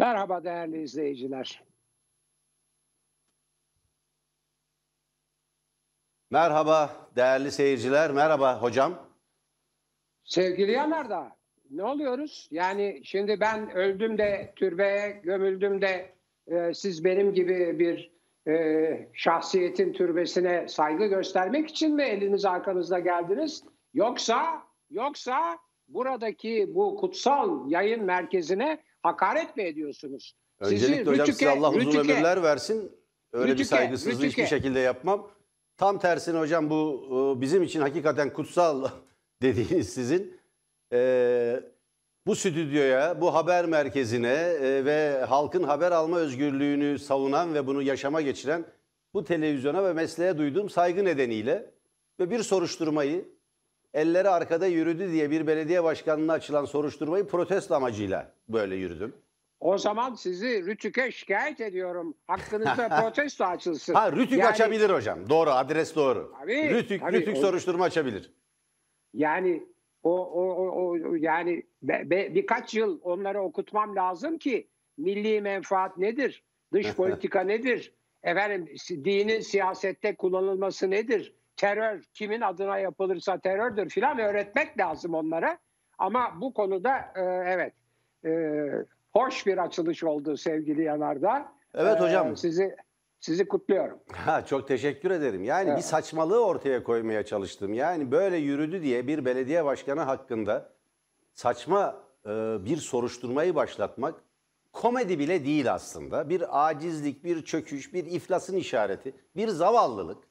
Merhaba değerli izleyiciler. Merhaba değerli seyirciler, merhaba hocam. Sevgili Yanardağ, ne oluyoruz? Yani şimdi ben öldüm de türbeye gömüldüm de e, siz benim gibi bir e, şahsiyetin türbesine saygı göstermek için mi eliniz arkanızda geldiniz? Yoksa yoksa buradaki bu kutsal yayın merkezine hakaret mi ediyorsunuz? Öncelikle hocam size Allah uzun rütüke, ömürler versin. Öyle Rütüke, bir saygısızlığı rütüke. hiçbir şekilde yapmam. Tam tersine hocam bu e, bizim için hakikaten kutsal dediğiniz sizin. E, bu stüdyoya, bu haber merkezine e, ve halkın haber alma özgürlüğünü savunan ve bunu yaşama geçiren bu televizyona ve mesleğe duyduğum saygı nedeniyle ve bir soruşturmayı elleri arkada yürüdü diye bir belediye başkanlığına açılan soruşturmayı protesto amacıyla böyle yürüdüm. O zaman sizi Rütük'e şikayet ediyorum. Hakkınızda protesto açılsın. Ha Rütük Yani- açabilir hocam. Doğru adres doğru. Tabii, Rütük, tabii. Rütük O- soruşturma açabilir. Yani o, o, o, o- yani be- be- birkaç yıl onlara okutmam lazım ki milli menfaat nedir? Dış politika nedir? Efendim dinin siyasette kullanılması nedir? Terör kimin adına yapılırsa terördür filan öğretmek lazım onlara. Ama bu konuda e, evet e, hoş bir açılış oldu sevgili Yanardağ. Evet E, hocam. Sizi sizi kutluyorum. Ha, çok teşekkür ederim. Yani Evet. bir saçmalığı ortaya koymaya çalıştım. Yani böyle yürüdü diye bir belediye başkanı hakkında saçma e, bir soruşturmayı başlatmak komedi bile değil aslında. Bir acizlik, bir çöküş, bir iflasın işareti, bir zavallılık.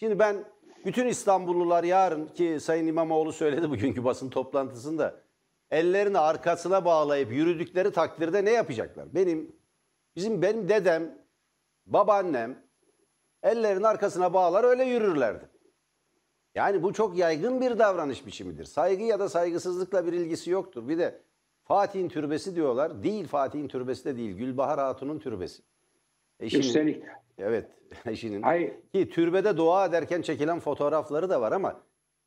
Şimdi ben bütün İstanbullular yarın ki Sayın İmamoğlu söyledi bugünkü basın toplantısında ellerini arkasına bağlayıp yürüdükleri takdirde ne yapacaklar? Benim bizim benim dedem, babaannem ellerini arkasına bağlar öyle yürürlerdi. Yani bu çok yaygın bir davranış biçimidir. Saygı ya da saygısızlıkla bir ilgisi yoktur. Bir de Fatih'in türbesi diyorlar. Değil Fatih'in türbesi de değil. Gülbahar Hatun'un türbesi. Eşinin, Üstelik. Evet eşinin. Hayır. Ki türbede dua ederken çekilen fotoğrafları da var ama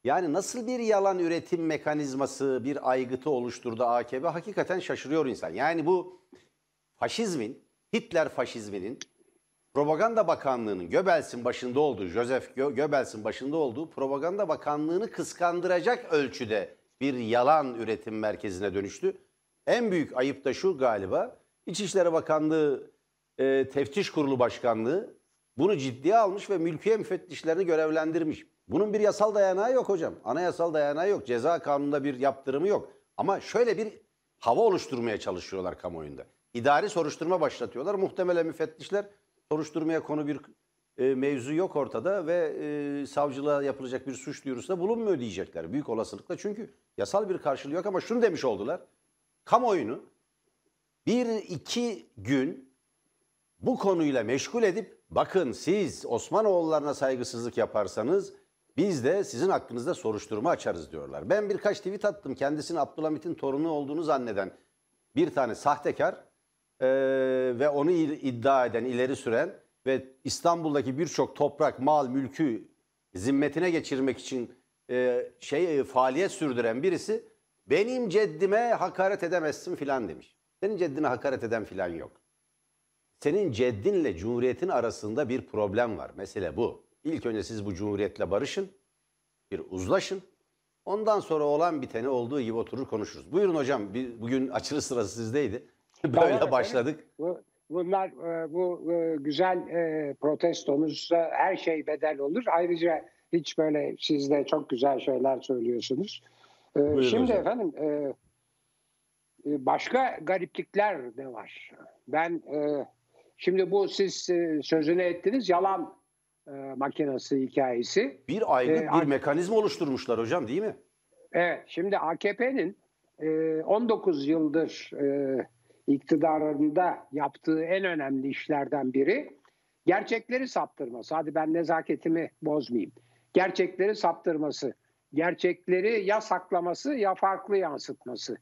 yani nasıl bir yalan üretim mekanizması, bir aygıtı oluşturdu AKP hakikaten şaşırıyor insan. Yani bu faşizmin, Hitler faşizminin Propaganda Bakanlığı'nın Göbels'in başında olduğu, Joseph Gö- Göbels'in başında olduğu Propaganda Bakanlığı'nı kıskandıracak ölçüde bir yalan üretim merkezine dönüştü. En büyük ayıp da şu galiba, İçişleri Bakanlığı e, Teftiş Kurulu Başkanlığı bunu ciddiye almış ve mülkiye müfettişlerini görevlendirmiş. Bunun bir yasal dayanağı yok hocam. Anayasal dayanağı yok. Ceza kanununda bir yaptırımı yok. Ama şöyle bir hava oluşturmaya çalışıyorlar kamuoyunda. İdari soruşturma başlatıyorlar. Muhtemelen müfettişler soruşturmaya konu bir e, mevzu yok ortada ve e, savcılığa yapılacak bir suç duyurusunda bulunmuyor diyecekler. Büyük olasılıkla çünkü yasal bir karşılığı yok ama şunu demiş oldular. Kamuoyunu bir iki gün bu konuyla meşgul edip bakın siz Osmanoğullarına saygısızlık yaparsanız biz de sizin hakkınızda soruşturma açarız diyorlar. Ben birkaç tweet attım kendisinin Abdülhamit'in torunu olduğunu zanneden bir tane sahtekar eee, ve onu iddia eden, ileri süren ve İstanbul'daki birçok toprak, mal, mülkü zimmetine geçirmek için eee, şey e, faaliyet sürdüren birisi benim ceddime hakaret edemezsin filan demiş. Senin ceddine hakaret eden filan yok. Senin ceddinle cumhuriyetin arasında bir problem var. Mesele bu. İlk önce siz bu cumhuriyetle barışın, bir uzlaşın. Ondan sonra olan biteni olduğu gibi oturur konuşuruz. Buyurun hocam, bir, bugün açılış sırası sizdeydi. Böyle efendim. başladık. Bu, bunlar e, bu e, güzel e, protestonuzda her şey bedel olur. Ayrıca hiç böyle siz de çok güzel şeyler söylüyorsunuz. Buyurun şimdi hocam. efendim başka gariplikler de var. Ben şimdi bu siz e, sözünü ettiniz yalan e, makinesi hikayesi. Bir aygıt, Ee, bir mekanizma oluşturmuşlar hocam değil mi? Evet, şimdi AKP'nin e, 19 yıldır e, iktidarında yaptığı en önemli işlerden biri gerçekleri saptırması. Hadi ben nezaketimi bozmayayım. Gerçekleri saptırması, gerçekleri ya saklaması ya farklı yansıtması.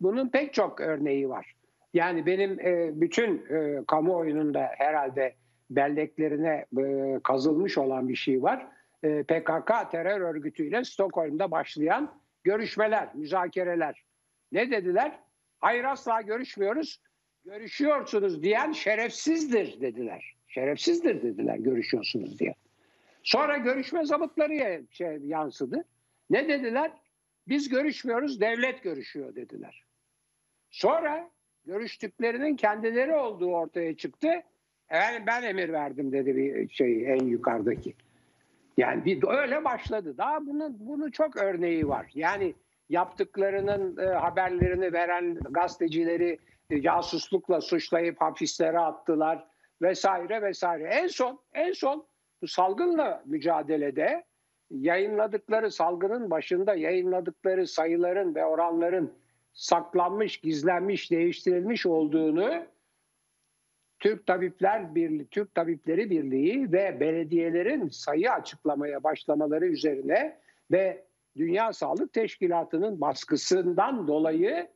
Bunun pek çok örneği var. Yani benim e, bütün e, kamuoyunun da herhalde belleklerine e, kazılmış olan bir şey var. E, PKK terör örgütüyle Stockholm'da başlayan görüşmeler, müzakereler. Ne dediler? Hayır asla görüşmüyoruz. görüşüyorsunuz diyen şerefsizdir dediler. Şerefsizdir dediler görüşüyorsunuz diye. Sonra görüşme zabıtları şey yansıdı. Ne dediler? Biz görüşmüyoruz, devlet görüşüyor dediler. Sonra görüştüklerinin kendileri olduğu ortaya çıktı. Yani ben emir verdim dedi bir şey en yukarıdaki. Yani bir öyle başladı. Daha bunun bunu çok örneği var. Yani yaptıklarının e, haberlerini veren gazetecileri e, casuslukla suçlayıp hapislere attılar vesaire vesaire. En son en son bu salgınla mücadelede yayınladıkları salgının başında yayınladıkları sayıların ve oranların saklanmış, gizlenmiş, değiştirilmiş olduğunu Türk Tabipler Birliği, Türk Tabipleri Birliği ve belediyelerin sayı açıklamaya başlamaları üzerine ve Dünya Sağlık Teşkilatı'nın baskısından dolayı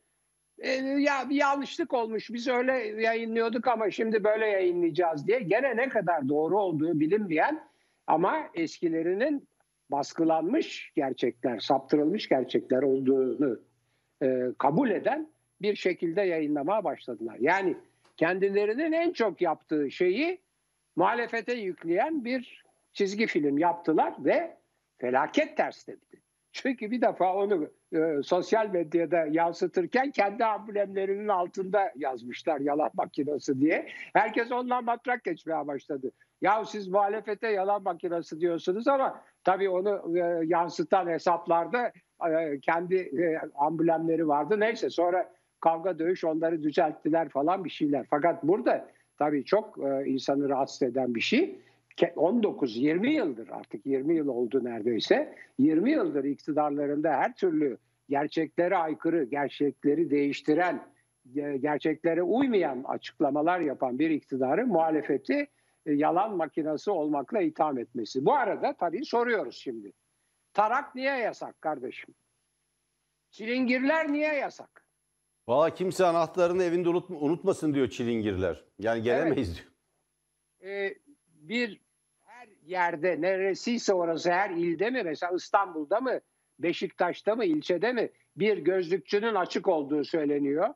e, ya bir yanlışlık olmuş biz öyle yayınlıyorduk ama şimdi böyle yayınlayacağız diye gene ne kadar doğru olduğu bilinmeyen ama eskilerinin baskılanmış gerçekler, saptırılmış gerçekler olduğunu e, kabul eden bir şekilde yayınlamaya başladılar. Yani kendilerinin en çok yaptığı şeyi muhalefete yükleyen bir çizgi film yaptılar ve felaket ters tepti. Çünkü bir defa onu e, sosyal medyada yansıtırken kendi amblemlerinin altında yazmışlar yalan makinesi diye. Herkes ondan matrak geçmeye başladı. Ya siz muhalefete yalan makinesi diyorsunuz ama tabii onu e, yansıtan hesaplarda kendi e, amblemleri vardı. Neyse sonra kavga dövüş onları düzelttiler falan bir şeyler. Fakat burada tabii çok e, insanı rahatsız eden bir şey. 19-20 yıldır artık 20 yıl oldu neredeyse. 20 yıldır iktidarlarında her türlü gerçeklere aykırı, gerçekleri değiştiren, gerçeklere uymayan açıklamalar yapan bir iktidarı muhalefeti e, yalan makinası olmakla itham etmesi. Bu arada tabii soruyoruz şimdi. Tarak niye yasak kardeşim? Çilingirler niye yasak? Valla kimse anahtarını evinde unutmasın diyor çilingirler. Yani gelemeyiz evet. diyor. Ee, bir her yerde neresiyse orası her ilde mi mesela İstanbul'da mı Beşiktaş'ta mı ilçede mi bir gözlükçünün açık olduğu söyleniyor.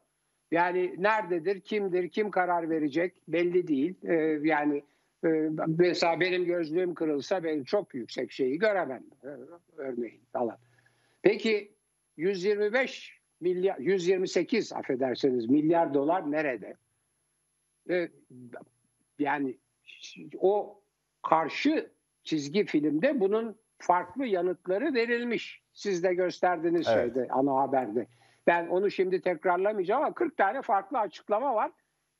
Yani nerededir, kimdir, kim karar verecek belli değil. Ee, yani mesela benim gözlüğüm kırılsa ben çok yüksek şeyi göremem e, örneğin falan. Peki 125 milyar, 128 affedersiniz milyar dolar nerede? Ee, yani o karşı çizgi filmde bunun farklı yanıtları verilmiş. Siz de gösterdiğiniz evet. şeyde ana haberde. Ben onu şimdi tekrarlamayacağım ama 40 tane farklı açıklama var.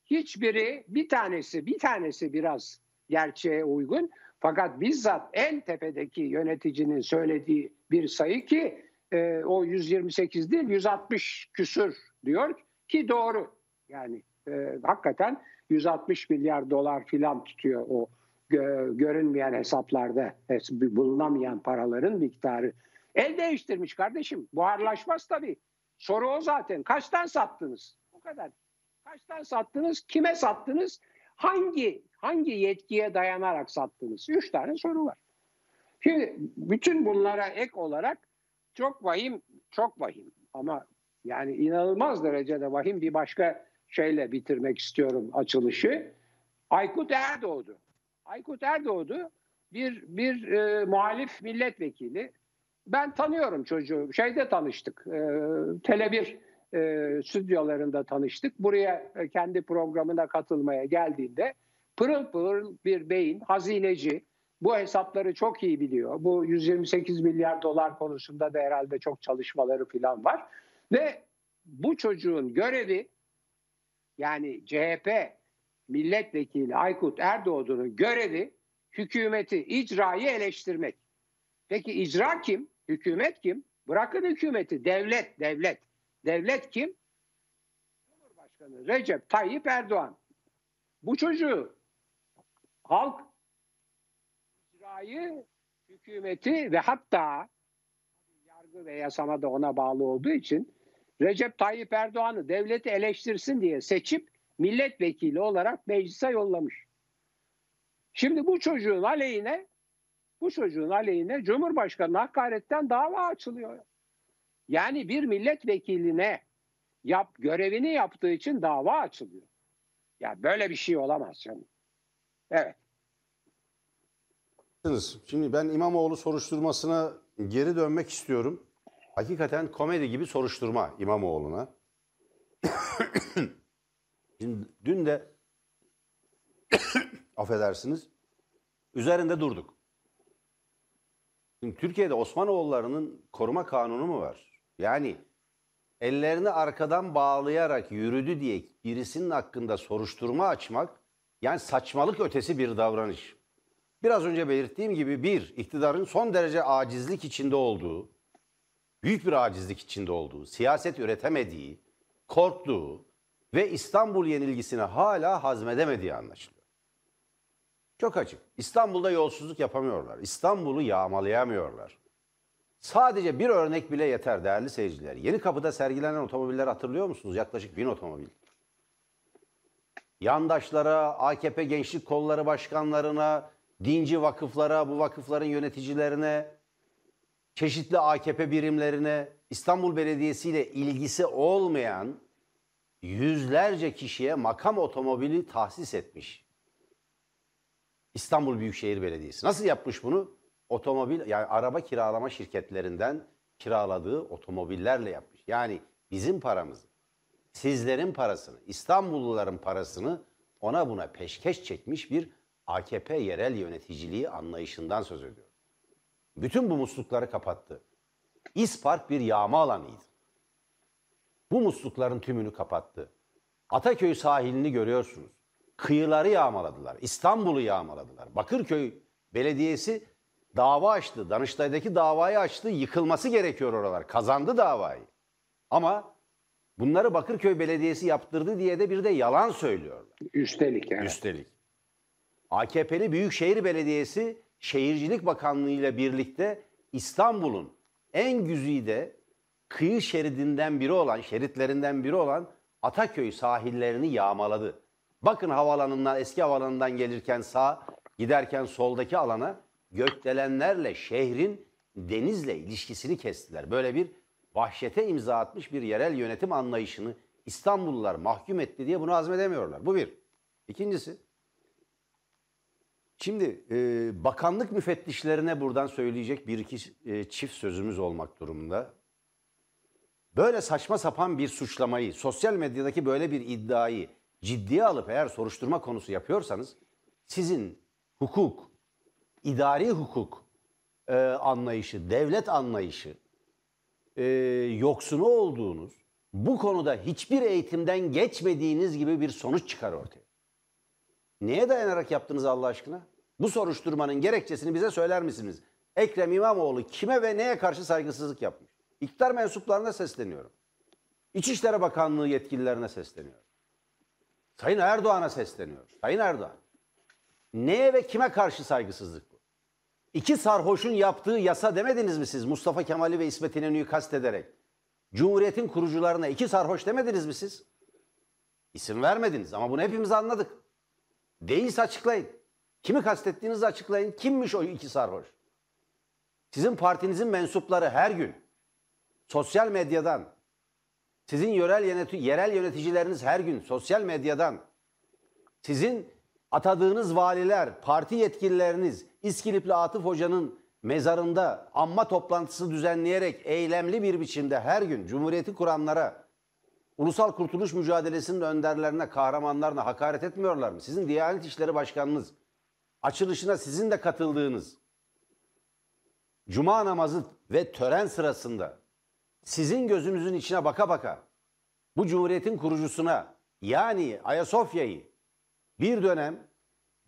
Hiçbiri bir tanesi bir tanesi biraz gerçeğe uygun. Fakat bizzat en tepedeki yöneticinin söylediği bir sayı ki e, o 128 değil 160 küsür diyor ki doğru. Yani e, hakikaten 160 milyar dolar filan tutuyor o gö- görünmeyen hesaplarda bulunamayan paraların miktarı. El değiştirmiş kardeşim. Buharlaşmaz tabii. Soru o zaten. Kaçtan sattınız? Bu kadar. Kaçtan sattınız? Kime sattınız? Hangi hangi yetkiye dayanarak sattınız? Üç tane soru var. Şimdi bütün bunlara ek olarak çok vahim, çok vahim ama yani inanılmaz derecede vahim bir başka şeyle bitirmek istiyorum açılışı. Aykut Erdoğdu. Aykut Erdoğdu bir bir e, muhalif milletvekili. Ben tanıyorum çocuğu. Şeyde tanıştık. E, Tele1 e, stüdyolarında tanıştık. Buraya e, kendi programına katılmaya geldiğinde pırıl pırıl bir beyin, hazineci. Bu hesapları çok iyi biliyor. Bu 128 milyar dolar konusunda da herhalde çok çalışmaları falan var. Ve bu çocuğun görevi yani CHP milletvekili Aykut Erdoğdu'nun görevi hükümeti, icrayı eleştirmek. Peki icra kim? Hükümet kim? Bırakın hükümeti, devlet, devlet. Devlet kim? Cumhurbaşkanı Recep Tayyip Erdoğan. Bu çocuğu halk icrayı, hükümeti ve hatta yargı ve yasama da ona bağlı olduğu için Recep Tayyip Erdoğan'ı devleti eleştirsin diye seçip milletvekili olarak meclise yollamış. Şimdi bu çocuğun aleyhine bu çocuğun aleyhine Cumhurbaşkanı hakaretten dava açılıyor. Yani bir milletvekiline yap, görevini yaptığı için dava açılıyor. Ya böyle bir şey olamaz canım. Evet. Şimdi ben İmamoğlu soruşturmasına geri dönmek istiyorum. Hakikaten komedi gibi soruşturma İmamoğlu'na. Şimdi dün de affedersiniz üzerinde durduk. Şimdi Türkiye'de Osmanoğulları'nın koruma kanunu mu var? Yani ellerini arkadan bağlayarak yürüdü diye birisinin hakkında soruşturma açmak yani saçmalık ötesi bir davranış. Biraz önce belirttiğim gibi bir, iktidarın son derece acizlik içinde olduğu, büyük bir acizlik içinde olduğu, siyaset üretemediği, korktuğu ve İstanbul yenilgisini hala hazmedemediği anlaşılıyor. Çok açık. İstanbul'da yolsuzluk yapamıyorlar. İstanbul'u yağmalayamıyorlar. Sadece bir örnek bile yeter değerli seyirciler. Yeni kapıda sergilenen otomobiller hatırlıyor musunuz? Yaklaşık bin otomobil. Yandaşlara, AKP gençlik kolları başkanlarına, dinci vakıflara, bu vakıfların yöneticilerine, çeşitli AKP birimlerine, İstanbul Belediyesi ile ilgisi olmayan yüzlerce kişiye makam otomobili tahsis etmiş. İstanbul Büyükşehir Belediyesi. Nasıl yapmış bunu? Otomobil yani araba kiralama şirketlerinden kiraladığı otomobillerle yapmış. Yani bizim paramızı, sizlerin parasını, İstanbulluların parasını ona buna peşkeş çekmiş bir AKP yerel yöneticiliği anlayışından söz ediyor. Bütün bu muslukları kapattı. İspark bir yağma alanıydı. Bu muslukların tümünü kapattı. Ataköy sahilini görüyorsunuz. Kıyıları yağmaladılar. İstanbul'u yağmaladılar. Bakırköy Belediyesi dava açtı. Danıştay'daki davayı açtı. Yıkılması gerekiyor oralar. Kazandı davayı. Ama bunları Bakırköy Belediyesi yaptırdı diye de bir de yalan söylüyorlar. Üstelik yani. Üstelik. AKP'li Büyükşehir Belediyesi Şehircilik Bakanlığı ile birlikte İstanbul'un en güzide kıyı şeridinden biri olan, şeritlerinden biri olan Ataköy sahillerini yağmaladı. Bakın havalanından, eski havalanından gelirken sağ, giderken soldaki alana gökdelenlerle şehrin denizle ilişkisini kestiler. Böyle bir vahşete imza atmış bir yerel yönetim anlayışını İstanbullular mahkum etti diye bunu hazmedemiyorlar. Bu bir. İkincisi, Şimdi e, bakanlık müfettişlerine buradan söyleyecek bir iki e, çift sözümüz olmak durumunda. Böyle saçma sapan bir suçlamayı, sosyal medyadaki böyle bir iddiayı ciddiye alıp eğer soruşturma konusu yapıyorsanız sizin hukuk, idari hukuk e, anlayışı, devlet anlayışı e, yoksunu olduğunuz, bu konuda hiçbir eğitimden geçmediğiniz gibi bir sonuç çıkar ortaya. Neye dayanarak yaptınız Allah aşkına? Bu soruşturmanın gerekçesini bize söyler misiniz? Ekrem İmamoğlu kime ve neye karşı saygısızlık yapmış? İktidar mensuplarına sesleniyorum. İçişleri Bakanlığı yetkililerine sesleniyorum. Sayın Erdoğan'a sesleniyorum. Sayın Erdoğan. Neye ve kime karşı saygısızlık? İki sarhoşun yaptığı yasa demediniz mi siz Mustafa Kemal'i ve İsmet İnönü'yü kastederek? Cumhuriyetin kurucularına iki sarhoş demediniz mi siz? İsim vermediniz ama bunu hepimiz anladık. Değilse açıklayın. Kimi kastettiğinizi açıklayın. Kimmiş o iki sarhoş? Sizin partinizin mensupları her gün sosyal medyadan, sizin yerel, yöneti yerel yöneticileriniz her gün sosyal medyadan, sizin atadığınız valiler, parti yetkilileriniz, İskilipli Atıf Hoca'nın mezarında anma toplantısı düzenleyerek eylemli bir biçimde her gün Cumhuriyeti kuranlara, Ulusal Kurtuluş Mücadelesi'nin önderlerine, kahramanlarına hakaret etmiyorlar mı? Sizin Diyanet İşleri Başkanınız, açılışına sizin de katıldığınız Cuma namazı ve tören sırasında sizin gözünüzün içine baka baka bu cumhuriyetin kurucusuna yani Ayasofya'yı bir dönem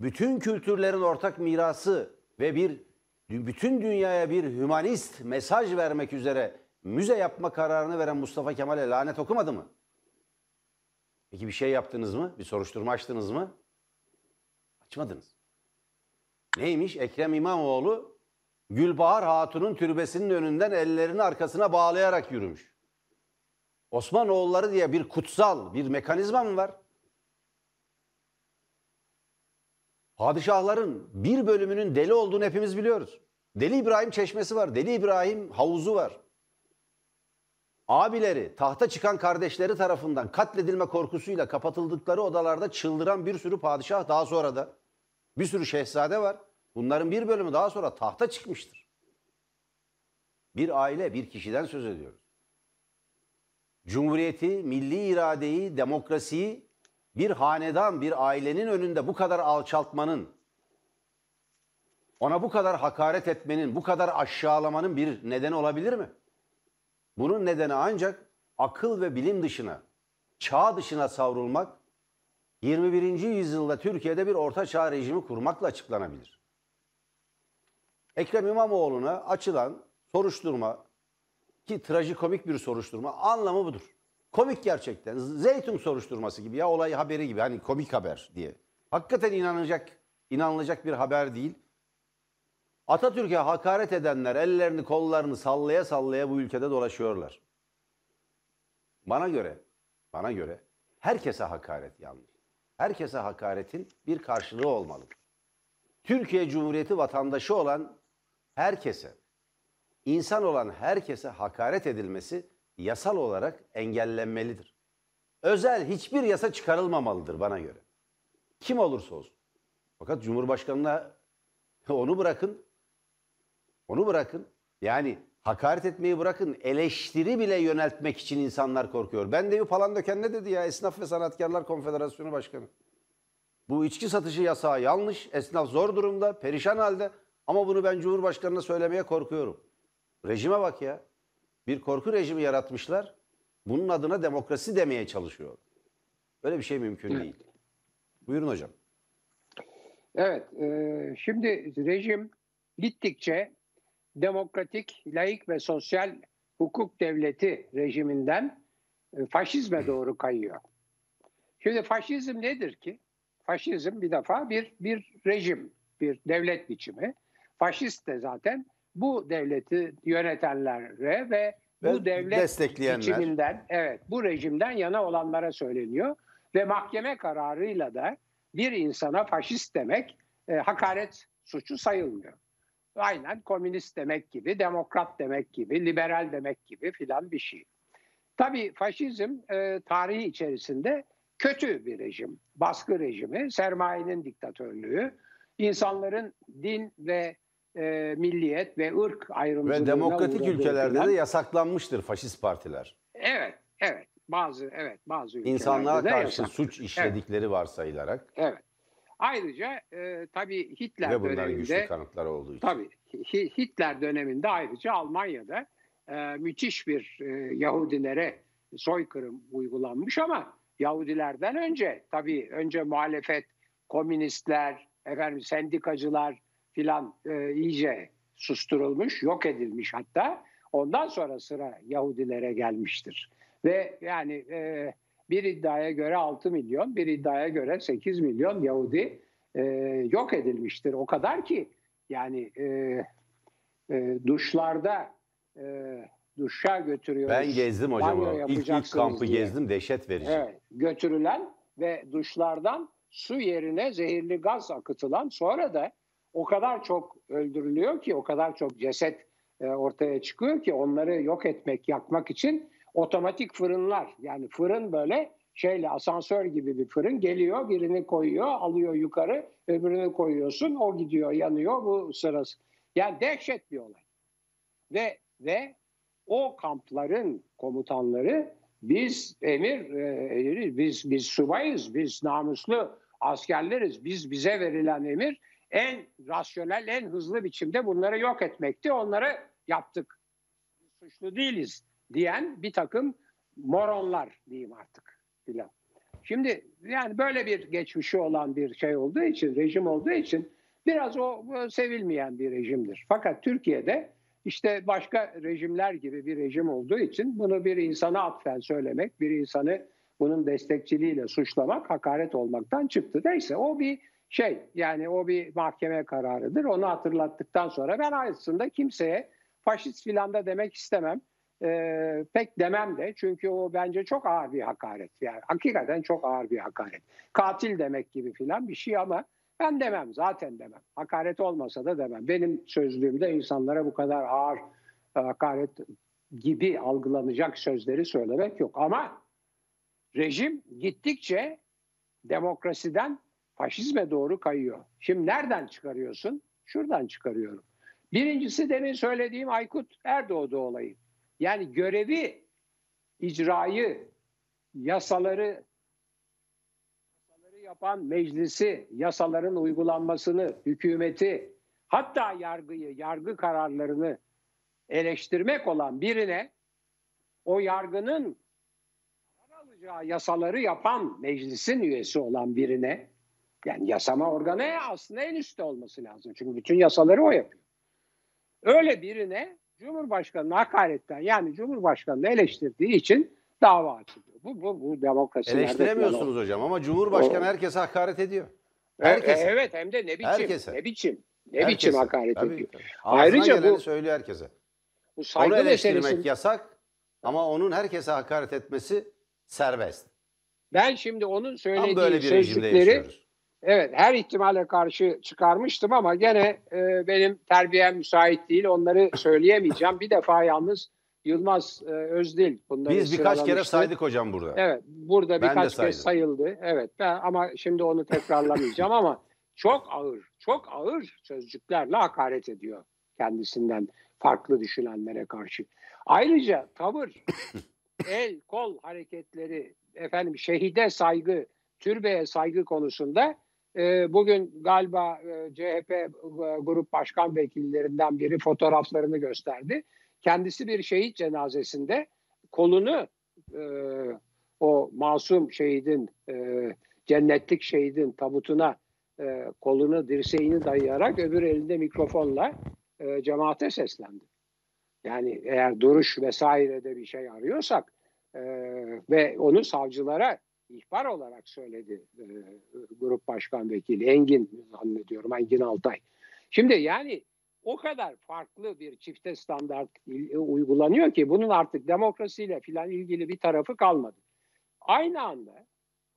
bütün kültürlerin ortak mirası ve bir bütün dünyaya bir hümanist mesaj vermek üzere müze yapma kararını veren Mustafa Kemal'e lanet okumadı mı? Peki bir şey yaptınız mı? Bir soruşturma açtınız mı? Açmadınız. Neymiş? Ekrem İmamoğlu Gülbahar Hatun'un türbesinin önünden ellerini arkasına bağlayarak yürümüş. Osmanoğulları diye bir kutsal bir mekanizma mı var? Padişahların bir bölümünün deli olduğunu hepimiz biliyoruz. Deli İbrahim çeşmesi var, Deli İbrahim havuzu var. abileri, tahta çıkan kardeşleri tarafından katledilme korkusuyla kapatıldıkları odalarda çıldıran bir sürü padişah daha sonra da bir sürü şehzade var. Bunların bir bölümü daha sonra tahta çıkmıştır. Bir aile, bir kişiden söz ediyoruz. Cumhuriyeti, milli iradeyi, demokrasiyi bir hanedan, bir ailenin önünde bu kadar alçaltmanın, ona bu kadar hakaret etmenin, bu kadar aşağılamanın bir nedeni olabilir mi? Bunun nedeni ancak akıl ve bilim dışına, çağ dışına savrulmak, 21. yüzyılda Türkiye'de bir orta çağ rejimi kurmakla açıklanabilir. Ekrem İmamoğlu'na açılan soruşturma ki trajikomik bir soruşturma anlamı budur. Komik gerçekten. Zeytun soruşturması gibi ya olay haberi gibi hani komik haber diye. Hakikaten inanılacak inanılacak bir haber değil. Atatürk'e hakaret edenler ellerini kollarını sallaya sallaya bu ülkede dolaşıyorlar. Bana göre, bana göre herkese hakaret yanlış. Herkese hakaretin bir karşılığı olmalı. Türkiye Cumhuriyeti vatandaşı olan herkese, insan olan herkese hakaret edilmesi yasal olarak engellenmelidir. Özel hiçbir yasa çıkarılmamalıdır bana göre. Kim olursa olsun. Fakat Cumhurbaşkanı'na onu bırakın. Onu bırakın. Yani hakaret etmeyi bırakın. Eleştiri bile yöneltmek için insanlar korkuyor. Ben de falan döken ne dedi ya? Esnaf ve Sanatkarlar Konfederasyonu Başkanı. Bu içki satışı yasağı yanlış. Esnaf zor durumda, perişan halde. Ama bunu ben Cumhurbaşkanı'na söylemeye korkuyorum. Rejime bak ya. Bir korku rejimi yaratmışlar. Bunun adına demokrasi demeye çalışıyor. Böyle bir şey mümkün Evet. değil. Buyurun hocam. Evet, e, şimdi rejim gittikçe demokratik, laik ve sosyal hukuk devleti rejiminden e, faşizme doğru kayıyor. Şimdi faşizm nedir ki? Faşizm bir defa bir bir rejim, bir devlet biçimi. Faşist de zaten bu devleti yönetenlere ve bu devlet biçiminden, evet, bu rejimden yana olanlara söyleniyor ve mahkeme kararıyla da bir insana faşist demek e, hakaret suçu sayılmıyor. Aynen komünist demek gibi, demokrat demek gibi, liberal demek gibi filan bir şey. Tabii faşizm e, tarihi içerisinde kötü bir rejim. Baskı rejimi, sermayenin diktatörlüğü, insanların din ve e, milliyet ve ırk ayrımcılığına Ve demokratik ülkelerde filan. de yasaklanmıştır faşist partiler. Evet, evet. Bazı evet bazı ülkelerde karşı yasak. suç işledikleri varsayılarak Evet. Ayrıca e, tabii Hitler ve bunların güçlü döneminde kanıtları olduğu için. tabii Hi- Hitler döneminde ayrıca Almanya'da e, müthiş bir e, Yahudilere soykırım uygulanmış ama Yahudilerden önce tabii önce muhalefet, komünistler, efendim sendikacılar filan e, iyice susturulmuş, yok edilmiş hatta. Ondan sonra sıra Yahudilere gelmiştir. Ve yani e, bir iddiaya göre 6 milyon, bir iddiaya göre 8 milyon Yahudi e, yok edilmiştir. O kadar ki yani e, e, duşlarda e, duşa götürüyoruz. Ben gezdim hocam. İlk, ilk kampı diye. gezdim dehşet verici. Evet, götürülen ve duşlardan su yerine zehirli gaz akıtılan sonra da o kadar çok öldürülüyor ki o kadar çok ceset e, ortaya çıkıyor ki onları yok etmek, yakmak için otomatik fırınlar yani fırın böyle şeyle asansör gibi bir fırın geliyor birini koyuyor alıyor yukarı öbürünü koyuyorsun o gidiyor yanıyor bu sırası. Yani dehşet bir olay. Ve ve o kampların komutanları biz emir e, biz biz subayız, biz namuslu askerleriz. Biz bize verilen emir en rasyonel, en hızlı biçimde bunları yok etmekti. Onları yaptık. Suçlu değiliz diyen bir takım moronlar diyeyim artık filan. Şimdi yani böyle bir geçmişi olan bir şey olduğu için, rejim olduğu için biraz o sevilmeyen bir rejimdir. Fakat Türkiye'de işte başka rejimler gibi bir rejim olduğu için bunu bir insana atfen söylemek, bir insanı bunun destekçiliğiyle suçlamak hakaret olmaktan çıktı. Neyse o bir şey yani o bir mahkeme kararıdır. Onu hatırlattıktan sonra ben aslında kimseye faşist filan da demek istemem. Ee, pek demem de çünkü o bence çok ağır bir hakaret. Yani hakikaten çok ağır bir hakaret. Katil demek gibi filan bir şey ama ben demem zaten demem. Hakaret olmasa da demem. Benim sözlüğümde insanlara bu kadar ağır e, hakaret gibi algılanacak sözleri söylemek yok. Ama rejim gittikçe demokrasiden faşizme doğru kayıyor. Şimdi nereden çıkarıyorsun? Şuradan çıkarıyorum. Birincisi demin söylediğim Aykut Erdoğdu olayı. Yani görevi, icrayı, yasaları yasaları yapan meclisi, yasaların uygulanmasını, hükümeti, hatta yargıyı, yargı kararlarını eleştirmek olan birine o yargının alacağı yasaları yapan meclisin üyesi olan birine yani yasama organı aslında en üstte olması lazım. Çünkü bütün yasaları o yapıyor. Öyle birine Cumhurbaşkanı'nı hakaretten yani Cumhurbaşkanı'nı eleştirdiği için dava açılıyor. Bu, bu, bu demokrasi. Eleştiremiyorsunuz hocam ama Cumhurbaşkanı o, herkese hakaret ediyor. E, herkese. Evet hem de ne biçim. Herkese. Ne biçim. Ne herkese. biçim hakaret tabii, ediyor. Tabii. Ayrıca bu söylüyor herkese. Bu saygı Onu eleştirmek meselesi... yasak ama onun herkese hakaret etmesi serbest. Ben şimdi onun söylediği Tam böyle bir sözcükleri evet her ihtimale karşı çıkarmıştım ama gene e, benim terbiyem müsait değil. Onları söyleyemeyeceğim. bir defa yalnız Yılmaz e, Özdil bunları Biz birkaç kere saydık hocam burada. Evet, burada ben birkaç kez sayıldı. Evet, ben, ama şimdi onu tekrarlamayacağım ama çok ağır, çok ağır sözcüklerle hakaret ediyor kendisinden farklı düşünenlere karşı. Ayrıca tavır, el, kol hareketleri, efendim şehide saygı, türbeye saygı konusunda e, bugün galiba e, CHP e, grup başkan vekillerinden biri fotoğraflarını gösterdi. Kendisi bir şehit cenazesinde kolunu e, o masum şehidin, cennetlik şehidin tabutuna kolunu, dirseğini dayayarak öbür elinde mikrofonla e, cemaate seslendi. Yani eğer duruş vesairede bir şey arıyorsak ve onu savcılara ihbar olarak söyledi e, grup başkan vekili Engin zannediyorum Engin Altay. Şimdi yani o kadar farklı bir çifte standart uygulanıyor ki bunun artık demokrasiyle filan ilgili bir tarafı kalmadı. Aynı anda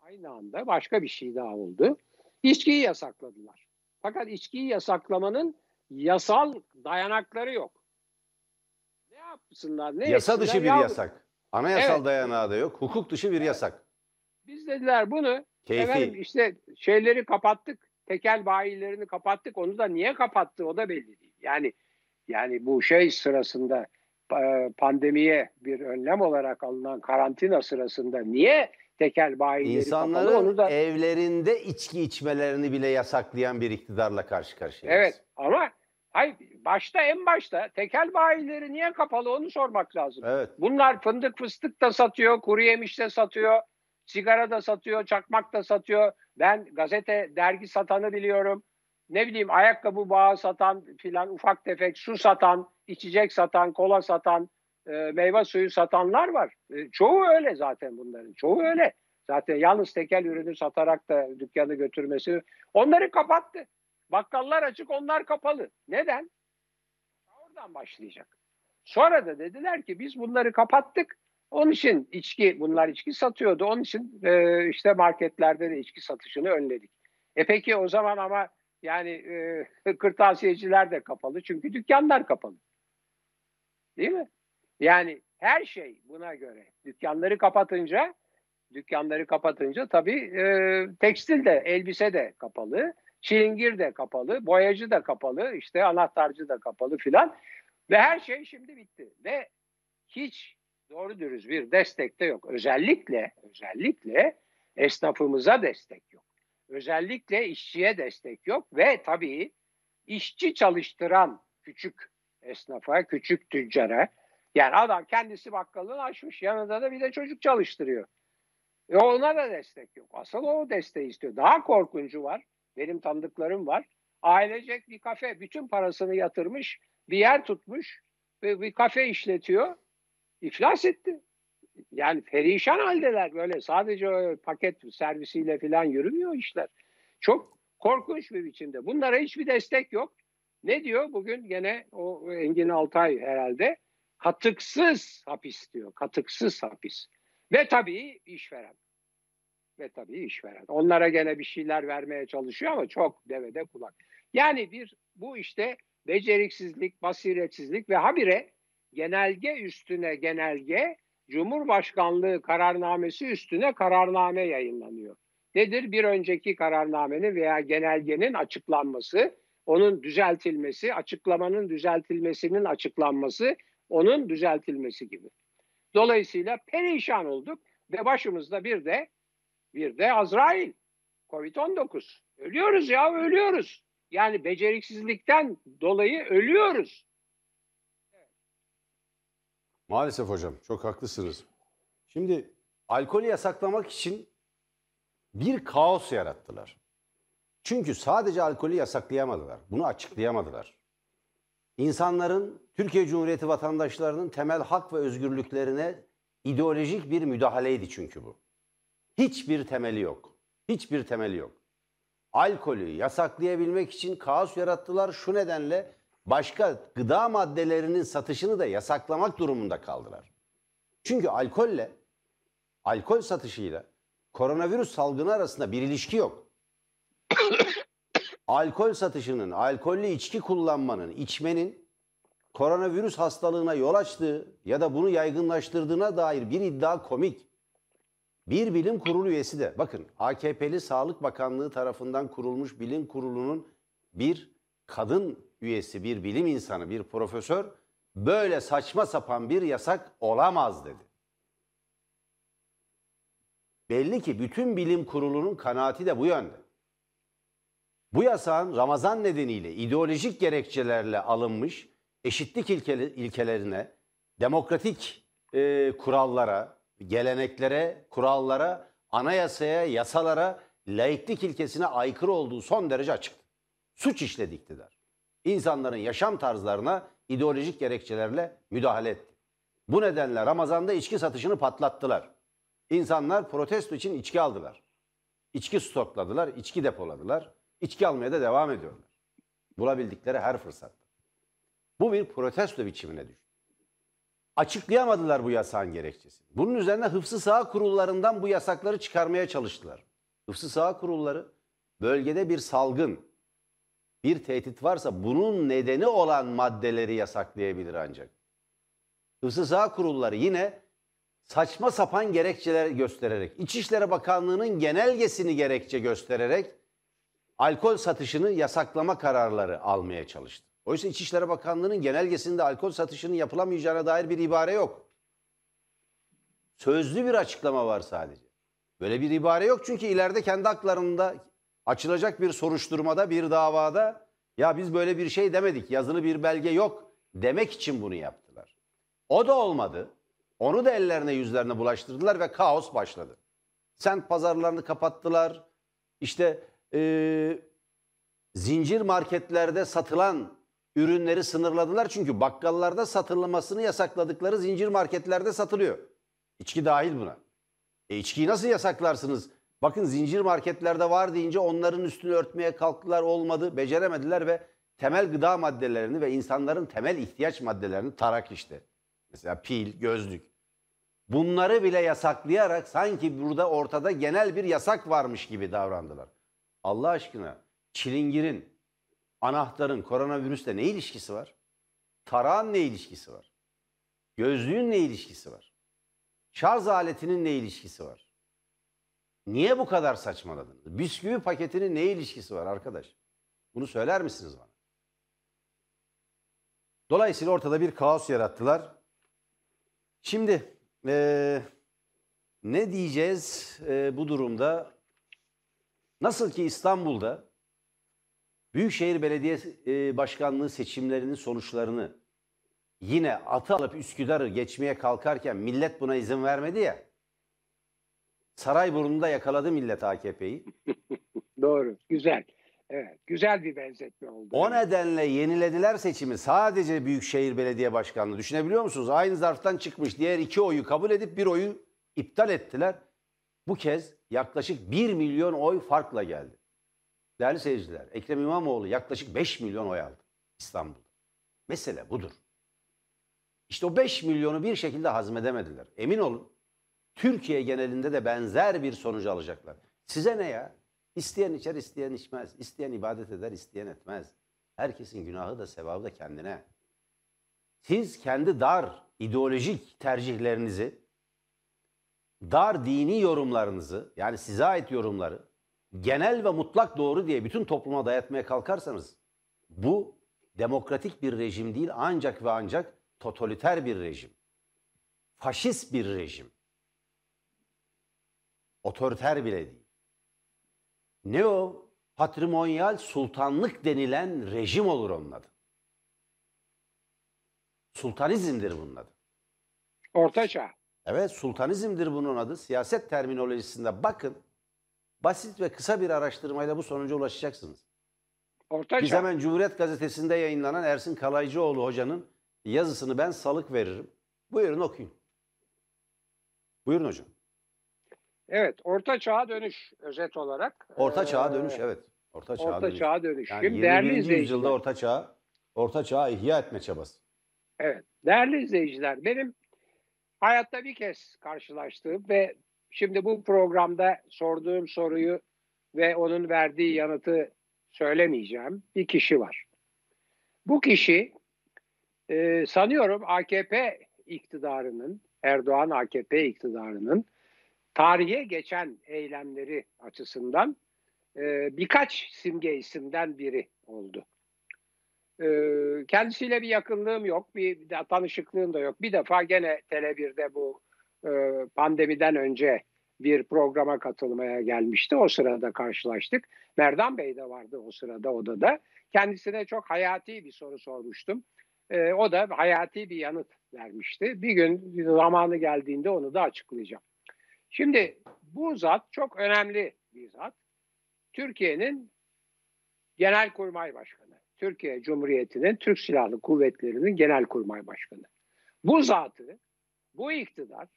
aynı anda başka bir şey daha oldu. İçkiyi yasakladılar. Fakat içkiyi yasaklamanın yasal dayanakları yok. Ne yapsınlar? Ne Yasa dışı bir ya, yasak. Anayasal evet. dayanağı da yok. Hukuk dışı bir yasak. Biz dediler bunu Keyfi. efendim işte şeyleri kapattık. Tekel bayilerini kapattık. Onu da niye kapattı o da belli değil. Yani yani bu şey sırasında pandemiye bir önlem olarak alınan karantina sırasında niye tekel bayileri İnsanların kapalı? Onu da... evlerinde içki içmelerini bile yasaklayan bir iktidarla karşı karşıyayız. Evet ama hayır, başta en başta tekel bayileri niye kapalı onu sormak lazım. Evet. Bunlar fındık fıstık da satıyor, kuru yemiş de satıyor, sigara da satıyor, çakmak da satıyor. Ben gazete, dergi satanı biliyorum. Ne bileyim ayakkabı bağı satan filan ufak tefek su satan, içecek satan, kola satan, e, meyve suyu satanlar var. E, çoğu öyle zaten bunların. Çoğu öyle. Zaten yalnız tekel ürünü satarak da dükkanı götürmesi. Onları kapattı. Bakkallar açık onlar kapalı. Neden? Oradan başlayacak. Sonra da dediler ki biz bunları kapattık. Onun için içki, bunlar içki satıyordu. Onun için e, işte marketlerde de içki satışını önledik. E peki o zaman ama yani e, kırtasiyeciler de kapalı çünkü dükkanlar kapalı. Değil mi? Yani her şey buna göre. Dükkanları kapatınca dükkanları kapatınca tabii e, tekstil de, elbise de kapalı, çilingir de kapalı, boyacı da kapalı, işte anahtarcı da kapalı filan. Ve her şey şimdi bitti. Ve hiç doğru dürüst bir destek de yok. Özellikle, özellikle esnafımıza destek yok. Özellikle işçiye destek yok ve tabii işçi çalıştıran küçük esnafa, küçük tüccara, yani adam kendisi bakkalını açmış. Yanında da bir de çocuk çalıştırıyor. E ona da destek yok. Asıl o desteği istiyor. Daha korkuncu var. Benim tanıdıklarım var. Ailecek bir kafe bütün parasını yatırmış. Bir yer tutmuş ve bir kafe işletiyor. İflas etti. Yani perişan haldeler böyle. Sadece paket servisiyle falan yürümüyor işler. Çok korkunç bir biçimde. Bunlara hiçbir destek yok. Ne diyor? Bugün gene o Engin Altay herhalde katıksız hapis diyor. Katıksız hapis. Ve tabii işveren. Ve tabii işveren. Onlara gene bir şeyler vermeye çalışıyor ama çok devede kulak. Yani bir bu işte beceriksizlik, basiretsizlik ve habire genelge üstüne genelge, Cumhurbaşkanlığı kararnamesi üstüne kararname yayınlanıyor. Nedir? Bir önceki kararnamenin veya genelgenin açıklanması, onun düzeltilmesi, açıklamanın düzeltilmesinin açıklanması, onun düzeltilmesi gibi. Dolayısıyla perişan olduk ve başımızda bir de bir de Azrail, Covid-19. Ölüyoruz ya ölüyoruz. Yani beceriksizlikten dolayı ölüyoruz. Maalesef hocam çok haklısınız. Şimdi alkolü yasaklamak için bir kaos yarattılar. Çünkü sadece alkolü yasaklayamadılar. Bunu açıklayamadılar. İnsanların, Türkiye Cumhuriyeti vatandaşlarının temel hak ve özgürlüklerine ideolojik bir müdahaleydi çünkü bu. Hiçbir temeli yok. Hiçbir temeli yok. Alkolü yasaklayabilmek için kaos yarattılar. Şu nedenle başka gıda maddelerinin satışını da yasaklamak durumunda kaldılar. Çünkü alkolle, alkol satışıyla koronavirüs salgını arasında bir ilişki yok. alkol satışının, alkollü içki kullanmanın, içmenin koronavirüs hastalığına yol açtığı ya da bunu yaygınlaştırdığına dair bir iddia komik. Bir bilim kurulu üyesi de bakın AKP'li Sağlık Bakanlığı tarafından kurulmuş bilim kurulunun bir kadın üyesi, bir bilim insanı, bir profesör böyle saçma sapan bir yasak olamaz dedi. Belli ki bütün bilim kurulunun kanaati de bu yönde. Bu yasağın Ramazan nedeniyle ideolojik gerekçelerle alınmış eşitlik ilkelerine, demokratik e, kurallara, geleneklere, kurallara, anayasaya, yasalara, laiklik ilkesine aykırı olduğu son derece açık. Suç işledi iktidar. İnsanların yaşam tarzlarına ideolojik gerekçelerle müdahale etti. Bu nedenle Ramazan'da içki satışını patlattılar. İnsanlar protesto için içki aldılar. İçki stokladılar, içki depoladılar. İçki almaya da devam ediyorlar. Bulabildikleri her fırsatta. Bu bir protesto biçimine düştü. Açıklayamadılar bu yasağın gerekçesini. Bunun üzerine hıfzı saha kurullarından bu yasakları çıkarmaya çalıştılar. Hıfzı saha kurulları bölgede bir salgın, bir tehdit varsa bunun nedeni olan maddeleri yasaklayabilir ancak. Hıfzı kurulları yine saçma sapan gerekçeler göstererek, İçişleri Bakanlığı'nın genelgesini gerekçe göstererek alkol satışını yasaklama kararları almaya çalıştı. Oysa İçişleri Bakanlığı'nın genelgesinde alkol satışının yapılamayacağına dair bir ibare yok. Sözlü bir açıklama var sadece. Böyle bir ibare yok çünkü ileride kendi haklarında açılacak bir soruşturmada, bir davada ya biz böyle bir şey demedik, yazılı bir belge yok demek için bunu yaptılar. O da olmadı. Onu da ellerine yüzlerine bulaştırdılar ve kaos başladı. Sen pazarlarını kapattılar. İşte e, zincir marketlerde satılan ürünleri sınırladılar. Çünkü bakkallarda satılmasını yasakladıkları zincir marketlerde satılıyor. İçki dahil buna. E içkiyi nasıl yasaklarsınız? Bakın zincir marketlerde var deyince onların üstünü örtmeye kalktılar olmadı, beceremediler ve temel gıda maddelerini ve insanların temel ihtiyaç maddelerini tarak işte. Mesela pil, gözlük. Bunları bile yasaklayarak sanki burada ortada genel bir yasak varmış gibi davrandılar. Allah aşkına çilingirin, anahtarın koronavirüsle ne ilişkisi var? Tarağın ne ilişkisi var? Gözlüğün ne ilişkisi var? Şarj aletinin ne ilişkisi var? Niye bu kadar saçmaladınız? Bisküvi paketinin ne ilişkisi var arkadaş? Bunu söyler misiniz bana? Dolayısıyla ortada bir kaos yarattılar. Şimdi ee, ne diyeceğiz e, bu durumda? Nasıl ki İstanbul'da Büyükşehir Belediye e, Başkanlığı seçimlerinin sonuçlarını yine atı alıp Üsküdar'ı geçmeye kalkarken millet buna izin vermedi ya. Sarayburnu'nda yakaladı millet AKP'yi. Doğru, güzel. Evet, güzel bir benzetme oldu. O nedenle yenilediler seçimi. Sadece Büyükşehir Belediye Başkanlığı. Düşünebiliyor musunuz? Aynı zarftan çıkmış diğer iki oyu kabul edip bir oyu iptal ettiler. Bu kez yaklaşık 1 milyon oy farkla geldi. Değerli seyirciler, Ekrem İmamoğlu yaklaşık 5 milyon oy aldı İstanbul'da. Mesele budur. İşte o 5 milyonu bir şekilde hazmedemediler. Emin olun Türkiye genelinde de benzer bir sonucu alacaklar. Size ne ya? İsteyen içer, isteyen içmez. İsteyen ibadet eder, isteyen etmez. Herkesin günahı da sevabı da kendine. siz kendi dar ideolojik tercihlerinizi, dar dini yorumlarınızı yani size ait yorumları genel ve mutlak doğru diye bütün topluma dayatmaya kalkarsanız bu demokratik bir rejim değil ancak ve ancak totaliter bir rejim. Faşist bir rejim. Otoriter bile değil. Ne o? Patrimonyal sultanlık denilen rejim olur onun adı. Sultanizmdir bunun adı. Ortaçağ. Evet sultanizmdir bunun adı. Siyaset terminolojisinde bakın. Basit ve kısa bir araştırmayla bu sonuca ulaşacaksınız. Ortaçağ. Biz hemen Cumhuriyet Gazetesi'nde yayınlanan Ersin Kalaycıoğlu hocanın yazısını ben salık veririm. Buyurun okuyun. Buyurun hocam. Evet, Orta Çağ'a dönüş özet olarak. Orta Çağ'a Ee, dönüş evet. Orta Çağ'a Orta dönüş. Çağ'a dönüş. Yani Şimdi 21. değerli yüzyılda. Orta Çağ, Orta Çağ'ı ihya etme çabası. Evet, değerli izleyiciler. Benim hayatta bir kez karşılaştığım ve şimdi bu programda sorduğum soruyu ve onun verdiği yanıtı söylemeyeceğim bir kişi var. Bu kişi e, sanıyorum AKP iktidarının, Erdoğan AKP iktidarının tarihe geçen eylemleri açısından e, birkaç simge isimden biri oldu. E, kendisiyle bir yakınlığım yok, bir, de tanışıklığım da yok. Bir defa gene Tele1'de bu e, pandemiden önce bir programa katılmaya gelmişti. O sırada karşılaştık. Merdan Bey de vardı o sırada odada. Kendisine çok hayati bir soru sormuştum. E, o da hayati bir yanıt vermişti. Bir gün zamanı geldiğinde onu da açıklayacağım. Şimdi bu zat çok önemli bir zat. Türkiye'nin Genelkurmay Başkanı. Türkiye Cumhuriyeti'nin Türk Silahlı Kuvvetleri'nin Genelkurmay Başkanı. Bu zatı, bu iktidar,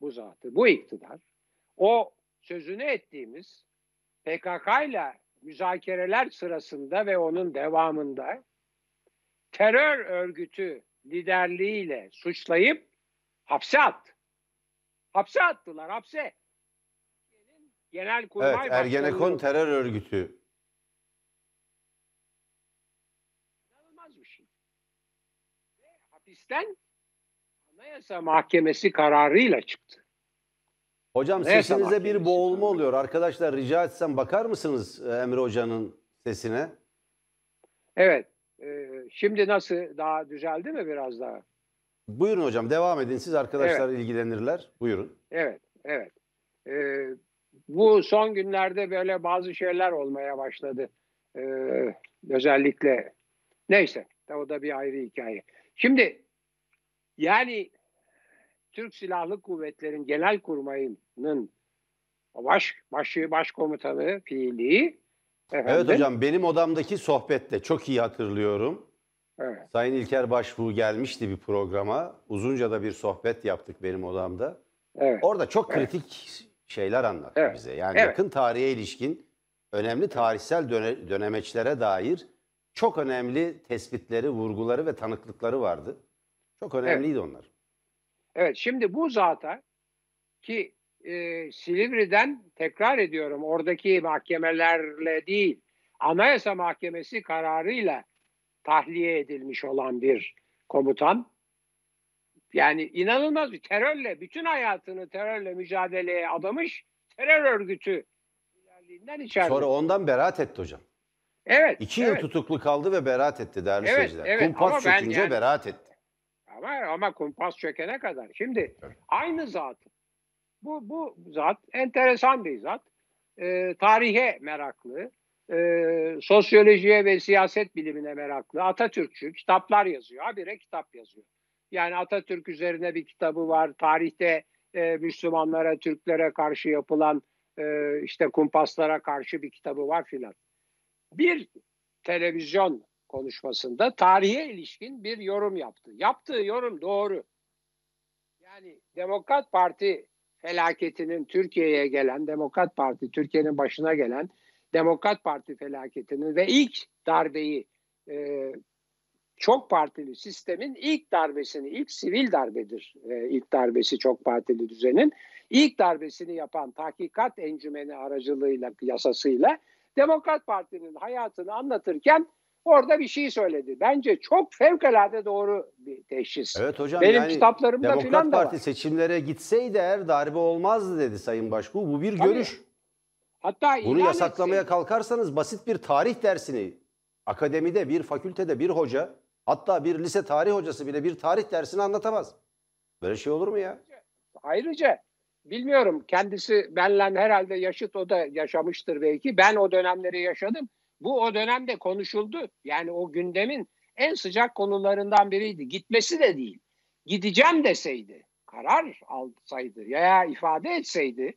bu zatı, bu iktidar, o sözünü ettiğimiz PKK ile müzakereler sırasında ve onun devamında terör örgütü liderliğiyle suçlayıp hapse attı. Hapse attılar, hapse. Genelkurmay Evet, Ergenekon Başkanlığı- terör örgütü. İnanılmaz bir şey. Ve hapisten Anayasa Mahkemesi kararıyla çıktı. Hocam Neyse sesinize bir boğulma tabii. oluyor. Arkadaşlar rica etsem bakar mısınız e, Emre Hoca'nın sesine? Evet. e, şimdi nasıl? Daha düzeldi mi biraz daha? Buyurun hocam devam edin. Siz arkadaşlar ilgilenirler. Buyurun. Evet, evet. Ee, bu son günlerde böyle bazı şeyler olmaya başladı. Ee, özellikle neyse o da bir ayrı hikaye. Şimdi yani Türk Silahlı Kuvvetleri'nin genel kurmayının baş, başı başkomutanı fiili Evet efendim, hocam benim odamdaki sohbette çok iyi hatırlıyorum. Evet, Sayın İlker Başbuğ gelmişti bir programa. Uzunca da bir sohbet yaptık benim odamda. evet. Orada çok Evet. kritik şeyler anlattı Evet. bize. Yani Evet. yakın tarihe ilişkin önemli tarihsel döne- dönemeçlere dair çok önemli tespitleri, vurguları ve tanıklıkları vardı. Çok önemliydi onlar. Evet şimdi bu zata ki e, Silivri'den tekrar ediyorum oradaki mahkemelerle değil Anayasa Mahkemesi kararıyla tahliye edilmiş olan bir komutan. Yani inanılmaz bir terörle bütün hayatını terörle mücadeleye adamış terör örgütü içeride. Sonra ondan beraat etti hocam. evet, İki evet. yıl tutuklu kaldı ve beraat etti değerli Evet, seyirciler. evet, Kumpas çökünce yani- beraat etti. Ama, ama kumpas çökene kadar. Şimdi Evet. aynı zat. Bu, bu zat enteresan bir zat. Ee, tarihe meraklı. E, sosyolojiye ve siyaset bilimine meraklı. Atatürkçü kitaplar yazıyor. Habire kitap yazıyor. Yani Atatürk üzerine bir kitabı var. Tarihte e, Müslümanlara, Türklere karşı yapılan e, işte kumpaslara karşı bir kitabı var filan. Bir televizyon konuşmasında tarihe ilişkin bir yorum yaptı. Yaptığı yorum doğru. Yani Demokrat Parti felaketinin Türkiye'ye gelen, Demokrat Parti Türkiye'nin başına gelen Demokrat Parti felaketinin ve ilk darbeyi e, çok partili sistemin ilk darbesini, ilk sivil darbedir e, ilk darbesi çok partili düzenin. ilk darbesini yapan tahkikat encümeni aracılığıyla, yasasıyla Demokrat Parti'nin hayatını anlatırken orada bir şey söyledi. Bence çok fevkalade doğru bir teşhis. Evet hocam Benim yani kitaplarımda Demokrat filan da Parti var. seçimlere gitseydi eğer darbe olmazdı dedi Sayın Başbuğ. Bu bir Tabii. görüş. Hatta Bunu yasaklamaya etseydi. kalkarsanız basit bir tarih dersini akademide bir fakültede bir hoca hatta bir lise tarih hocası bile bir tarih dersini anlatamaz. Böyle şey olur mu ya? Ayrıca bilmiyorum kendisi benle herhalde yaşıt o da yaşamıştır belki. Ben o dönemleri yaşadım. Bu o dönemde konuşuldu. Yani o gündemin en sıcak konularından biriydi. Gitmesi de değil. Gideceğim deseydi, karar alsaydı ya ifade etseydi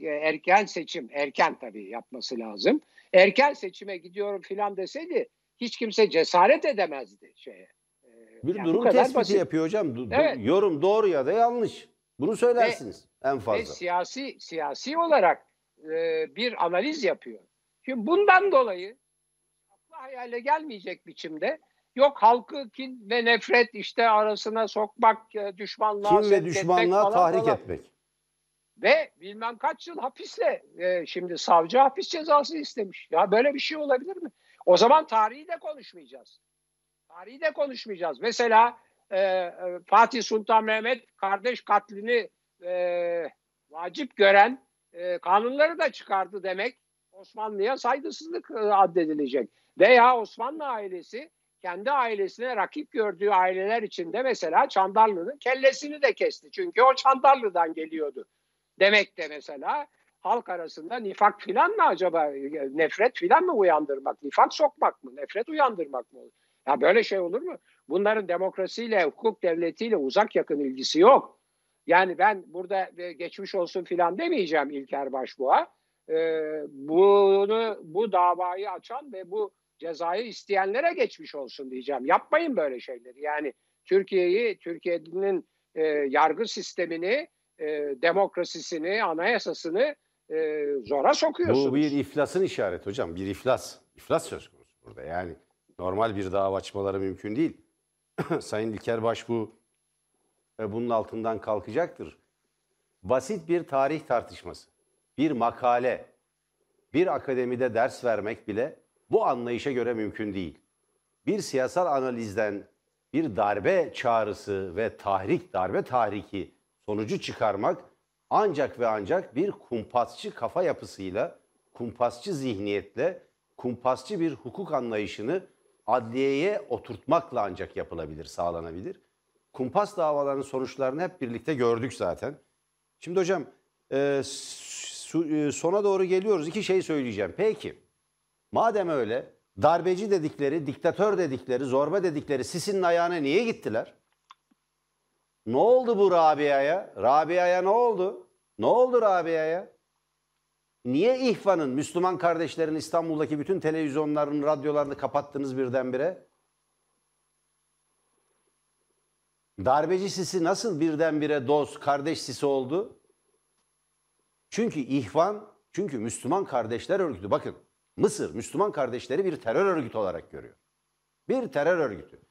erken seçim, erken tabii yapması lazım. Erken seçime gidiyorum filan deseydi hiç kimse cesaret edemezdi şeye. E, Bir yani durum tespiti basit. yapıyor hocam. Du- Evet. Yorum doğru ya da yanlış. Bunu söylersiniz en ve fazla. siyasi siyasi olarak e, bir analiz yapıyor. Şimdi bundan dolayı akla hayale gelmeyecek biçimde yok halkı kin ve nefret işte arasına sokmak, e, düşmanlığa sevk ve etmek düşmanlığa falan tahrik falan. etmek. Ve bilmem kaç yıl hapisle e, şimdi savcı hapis cezası istemiş. Ya böyle bir şey olabilir mi? O zaman tarihi de konuşmayacağız. Tarihi de konuşmayacağız. Mesela e, e, Fatih Sultan Mehmet kardeş katlini e, vacip gören e, kanunları da çıkardı demek Osmanlı'ya saygısızlık e, addedilecek. Veya Osmanlı ailesi kendi ailesine rakip gördüğü aileler içinde mesela Çandarlı'nın kellesini de kesti. Çünkü o Çandarlı'dan geliyordu. Demek de mesela halk arasında nifak filan mı acaba nefret filan mı uyandırmak, nifak sokmak mı, nefret uyandırmak mı? Ya böyle şey olur mu? Bunların demokrasiyle, hukuk devletiyle uzak yakın ilgisi yok. Yani ben burada geçmiş olsun filan demeyeceğim İlker Başbuğ'a. Ee, bunu bu davayı açan ve bu cezayı isteyenlere geçmiş olsun diyeceğim. Yapmayın böyle şeyleri. Yani Türkiye'yi, Türkiye'nin e, yargı sistemini, e, demokrasisini, anayasasını e, zora sokuyorsunuz. Bu bir iflasın işareti hocam. Bir iflas. İflas söz konusu burada. Yani normal bir dava açmaları mümkün değil. Sayın İlker Başbuğ e, bunun altından kalkacaktır. Basit bir tarih tartışması, bir makale, bir akademide ders vermek bile bu anlayışa göre mümkün değil. Bir siyasal analizden bir darbe çağrısı ve tahrik, darbe tahriki sonucu çıkarmak ancak ve ancak bir kumpasçı kafa yapısıyla, kumpasçı zihniyetle, kumpasçı bir hukuk anlayışını adliyeye oturtmakla ancak yapılabilir, sağlanabilir. Kumpas davalarının sonuçlarını hep birlikte gördük zaten. Şimdi hocam e, su- e, sona doğru geliyoruz. İki şey söyleyeceğim. Peki madem öyle darbeci dedikleri, diktatör dedikleri, zorba dedikleri Sisi'nin ayağına niye gittiler? Ne oldu bu Rabia'ya? Rabia'ya ne oldu? Ne oldu Rabia'ya? Niye İhvan'ın, Müslüman kardeşlerin İstanbul'daki bütün televizyonların, radyolarını kapattınız birdenbire? Darbeci Sisi nasıl birdenbire dost, kardeş Sisi oldu? Çünkü İhvan, çünkü Müslüman Kardeşler Örgütü, bakın Mısır Müslüman kardeşleri bir terör örgütü olarak görüyor. Bir terör örgütü.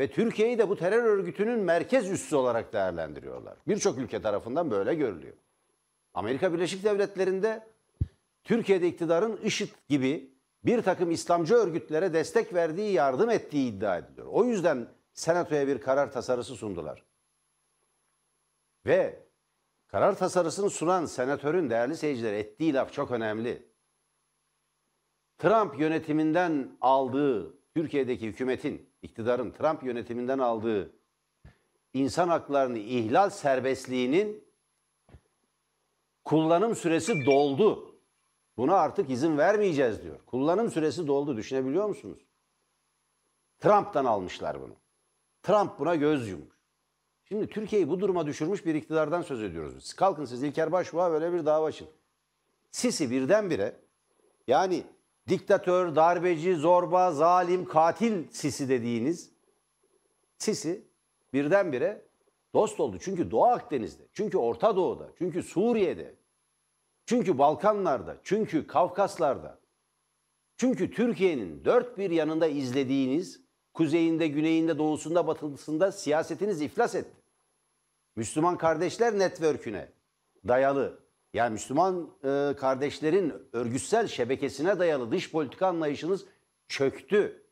Ve Türkiye'yi de bu terör örgütünün merkez üssü olarak değerlendiriyorlar. Birçok ülke tarafından böyle görülüyor. Amerika Birleşik Devletleri'nde Türkiye'de iktidarın IŞİD gibi bir takım İslamcı örgütlere destek verdiği, yardım ettiği iddia ediliyor. O yüzden Senato'ya bir karar tasarısı sundular. Ve karar tasarısını sunan senatörün değerli seyirciler ettiği laf çok önemli. Trump yönetiminden aldığı, Türkiye'deki hükümetin, iktidarın Trump yönetiminden aldığı insan haklarını ihlal serbestliğinin kullanım süresi doldu. Buna artık izin vermeyeceğiz diyor. Kullanım süresi doldu düşünebiliyor musunuz? Trump'tan almışlar bunu. Trump buna göz yummuş. Şimdi Türkiye'yi bu duruma düşürmüş bir iktidardan söz ediyoruz biz. Kalkın siz İlker Başbuğ'a böyle bir dava açın. Sisi birdenbire yani diktatör, darbeci, zorba, zalim, katil Sisi dediğiniz Sisi birdenbire dost oldu. Çünkü Doğu Akdeniz'de, çünkü Orta Doğu'da, çünkü Suriye'de, çünkü Balkanlar'da, çünkü Kafkaslar'da, çünkü Türkiye'nin dört bir yanında izlediğiniz kuzeyinde, güneyinde, doğusunda, batısında siyasetiniz iflas etti. Müslüman Kardeşler Network'üne dayalı yani Müslüman e, kardeşlerin örgütsel şebekesine dayalı dış politika anlayışınız çöktü.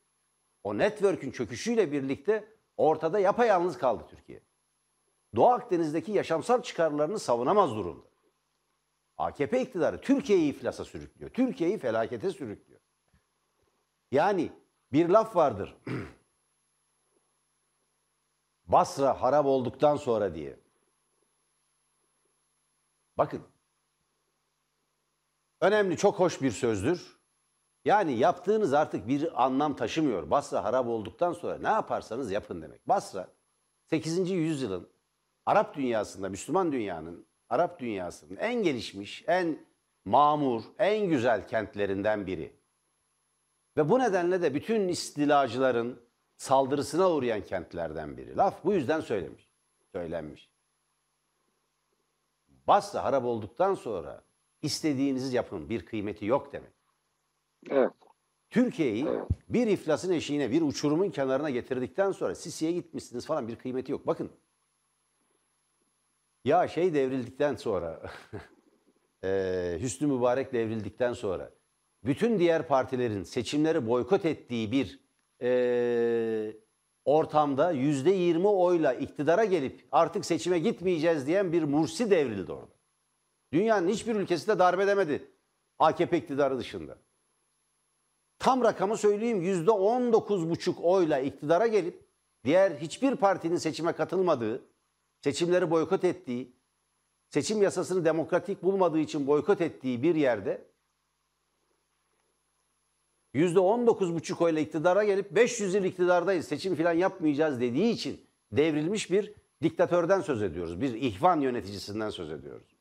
O network'ün çöküşüyle birlikte ortada yapayalnız kaldı Türkiye. Doğu Akdeniz'deki yaşamsal çıkarlarını savunamaz durumda. AKP iktidarı Türkiye'yi iflasa sürüklüyor. Türkiye'yi felakete sürüklüyor. Yani bir laf vardır. Basra harap olduktan sonra diye. Bakın. Önemli, çok hoş bir sözdür. Yani yaptığınız artık bir anlam taşımıyor. Basra harap olduktan sonra ne yaparsanız yapın demek. Basra 8. yüzyılın Arap dünyasında, Müslüman dünyanın, Arap dünyasının en gelişmiş, en mamur, en güzel kentlerinden biri. Ve bu nedenle de bütün istilacıların saldırısına uğrayan kentlerden biri. Laf bu yüzden söylemiş, söylenmiş. Basra harap olduktan sonra istediğinizi yapın, bir kıymeti yok demek. Evet. Türkiye'yi bir iflasın eşiğine, bir uçurumun kenarına getirdikten sonra Sisi'ye gitmişsiniz falan bir kıymeti yok. Bakın. Ya şey devrildikten sonra, eee, Hüsnü Mübarek devrildikten sonra bütün diğer partilerin seçimleri boykot ettiği bir eee, ortamda yüzde yirmi oyla iktidara gelip artık seçime gitmeyeceğiz diyen bir Mursi devrildi orada. Dünyanın hiçbir ülkesi de darbe demedi AKP iktidarı dışında. Tam rakamı söyleyeyim yüzde on dokuz buçuk oyla iktidara gelip diğer hiçbir partinin seçime katılmadığı, seçimleri boykot ettiği, seçim yasasını demokratik bulmadığı için boykot ettiği bir yerde yüzde on dokuz buçuk oyla iktidara gelip 500 yıl iktidardayız, seçim falan yapmayacağız dediği için devrilmiş bir diktatörden söz ediyoruz. Bir ihvan yöneticisinden söz ediyoruz.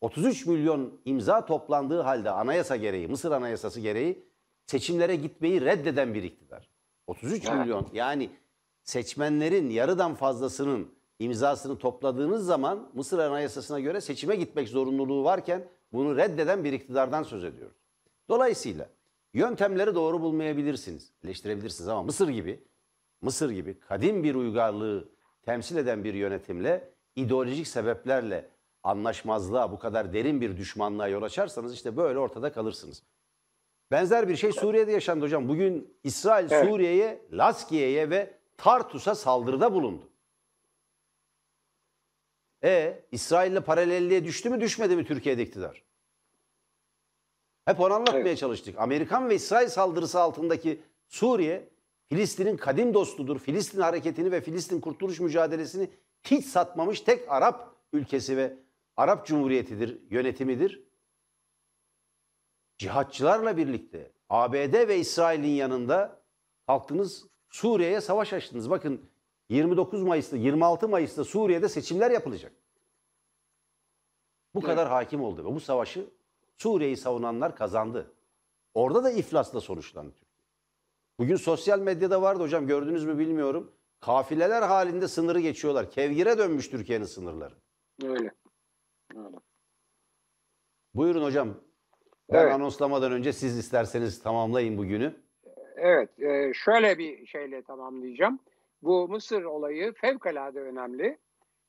33 milyon imza toplandığı halde anayasa gereği, Mısır anayasası gereği seçimlere gitmeyi reddeden bir iktidar. 33 Evet. milyon yani seçmenlerin yarıdan fazlasının imzasını topladığınız zaman Mısır anayasasına göre seçime gitmek zorunluluğu varken bunu reddeden bir iktidardan söz ediyoruz. Dolayısıyla yöntemleri doğru bulmayabilirsiniz, eleştirebilirsiniz ama Mısır gibi Mısır gibi kadim bir uygarlığı temsil eden bir yönetimle ideolojik sebeplerle anlaşmazlığa, bu kadar derin bir düşmanlığa yol açarsanız işte böyle ortada kalırsınız. Benzer bir şey Suriye'de yaşandı hocam. Bugün İsrail Evet. Suriye'ye, Laskiye'ye ve Tartus'a saldırıda bulundu. E İsrail'le paralelliğe düştü mü düşmedi mi Türkiye'de iktidar? Hep onu anlatmaya Evet. çalıştık. Amerikan ve İsrail saldırısı altındaki Suriye, Filistin'in kadim dostudur. Filistin hareketini ve Filistin kurtuluş mücadelesini hiç satmamış tek Arap ülkesi ve Arap Cumhuriyeti'dir, yönetimidir. Cihatçılarla birlikte ABD ve İsrail'in yanında kalktınız Suriye'ye savaş açtınız. Bakın 29 Mayıs'ta 26 Mayıs'ta Suriye'de seçimler yapılacak. Bu Evet. kadar hakim oldu ve bu savaşı Suriye'yi savunanlar kazandı. Orada da iflasla sonuçlandı. Bugün sosyal medyada vardı hocam gördünüz mü bilmiyorum. Kafileler halinde sınırı geçiyorlar. Kevgire dönmüş Türkiye'nin sınırları. Öyle. Buyurun hocam. Ben Evet. anonslamadan önce siz isterseniz tamamlayın bugünü. Evet, e, şöyle bir şeyle tamamlayacağım. Bu Mısır olayı fevkalade önemli.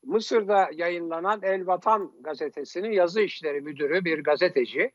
Mısır'da yayınlanan El Vatan gazetesinin yazı işleri müdürü bir gazeteci.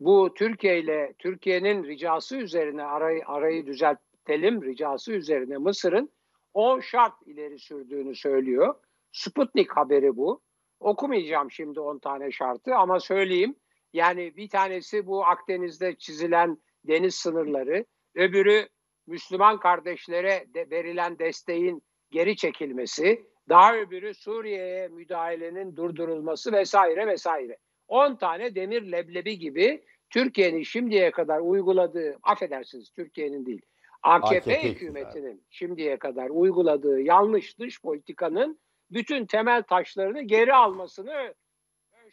Bu Türkiye ile Türkiye'nin ricası üzerine arayı, arayı düzeltelim ricası üzerine Mısır'ın 10 şart ileri sürdüğünü söylüyor. Sputnik haberi bu. Okumayacağım şimdi 10 tane şartı ama söyleyeyim. Yani bir tanesi bu Akdeniz'de çizilen deniz sınırları, öbürü Müslüman kardeşlere de verilen desteğin geri çekilmesi, daha öbürü Suriye'ye müdahalenin durdurulması vesaire vesaire. 10 tane demir leblebi gibi Türkiye'nin şimdiye kadar uyguladığı, affedersiniz Türkiye'nin değil, AKP, AKP hükümetinin şimdiye kadar uyguladığı yanlış dış politikanın bütün temel taşlarını geri almasını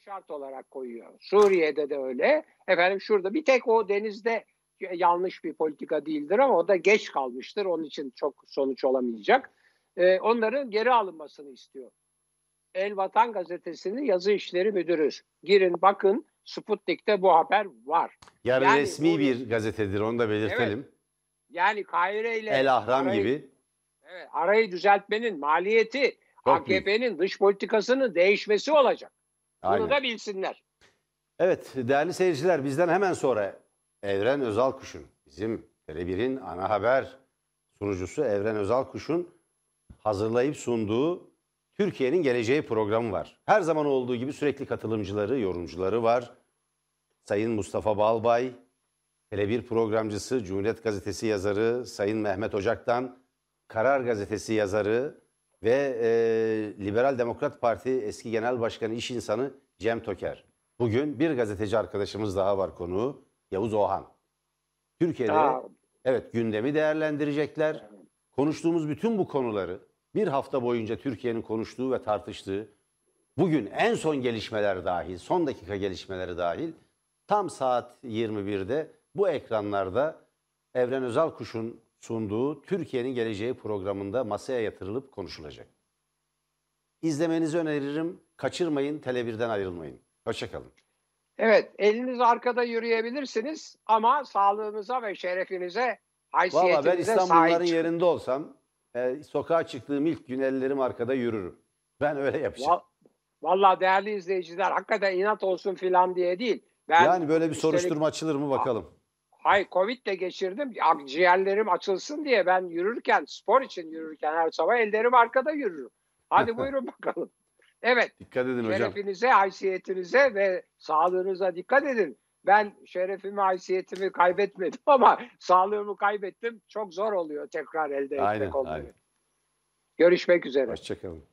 şart olarak koyuyor. Suriye'de de öyle. Efendim şurada bir tek o denizde yanlış bir politika değildir ama o da geç kalmıştır. Onun için çok sonuç olamayacak. Ee, onların geri alınmasını istiyor. El Vatan Gazetesi'nin yazı işleri müdürü. Girin bakın Sputnik'te bu haber var. Yani, Yani resmi bu- bir gazetedir onu da belirtelim. Yani Kahire ile El Ahram arayı- gibi. Evet, arayı düzeltmenin maliyeti. AKP'nin dış politikasının değişmesi olacak. Bunu Aynen. da bilsinler. Evet değerli seyirciler bizden hemen sonra Evren Özalkuş'un bizim Tele1'in ana haber sunucusu Evren Özalkuş'un hazırlayıp sunduğu Türkiye'nin Geleceği programı var. Her zaman olduğu gibi sürekli katılımcıları, yorumcuları var. Sayın Mustafa Balbay, Tele1 programcısı, Cumhuriyet Gazetesi yazarı Sayın Mehmet Ocak'tan, Karar Gazetesi yazarı ve e, Liberal Demokrat Parti eski genel başkanı, iş insanı Cem Toker. Bugün bir gazeteci arkadaşımız daha var konuğu, Yavuz Ohan. Türkiye'de Aa, evet gündemi değerlendirecekler. Konuştuğumuz bütün bu konuları bir hafta boyunca Türkiye'nin konuştuğu ve tartıştığı bugün en son gelişmeler dahil, son dakika gelişmeleri dahil tam saat 21'de bu ekranlarda Evren Özalkuş'un sunduğu Türkiye'nin Geleceği programında masaya yatırılıp konuşulacak. İzlemenizi öneririm. Kaçırmayın, Tele1'den ayrılmayın. Hoşçakalın. evet, eliniz arkada yürüyebilirsiniz ama sağlığınıza ve şerefinize, Valla haysiyetinize ben İstanbulluların yerinde olsam e, sokağa çıktığım ilk gün ellerim arkada yürürüm. Ben öyle yapacağım. Va- Vallahi değerli izleyiciler hakikaten inat olsun filan diye değil. Ben yani böyle bir soruşturma açılır mı bakalım. Hay Covid de geçirdim. Ak- Ciğerlerim açılsın diye ben yürürken, spor için yürürken her sabah ellerim arkada yürürüm. Hadi buyurun bakalım. Evet, Dikkat edin hocam. şerefinize, haysiyetinize ve sağlığınıza dikkat edin. Ben şerefimi, haysiyetimi kaybetmedim ama sağlığımı kaybettim. Çok zor oluyor tekrar elde etmek Aynen, onları. aynen. Görüşmek üzere. Hoşçakalın.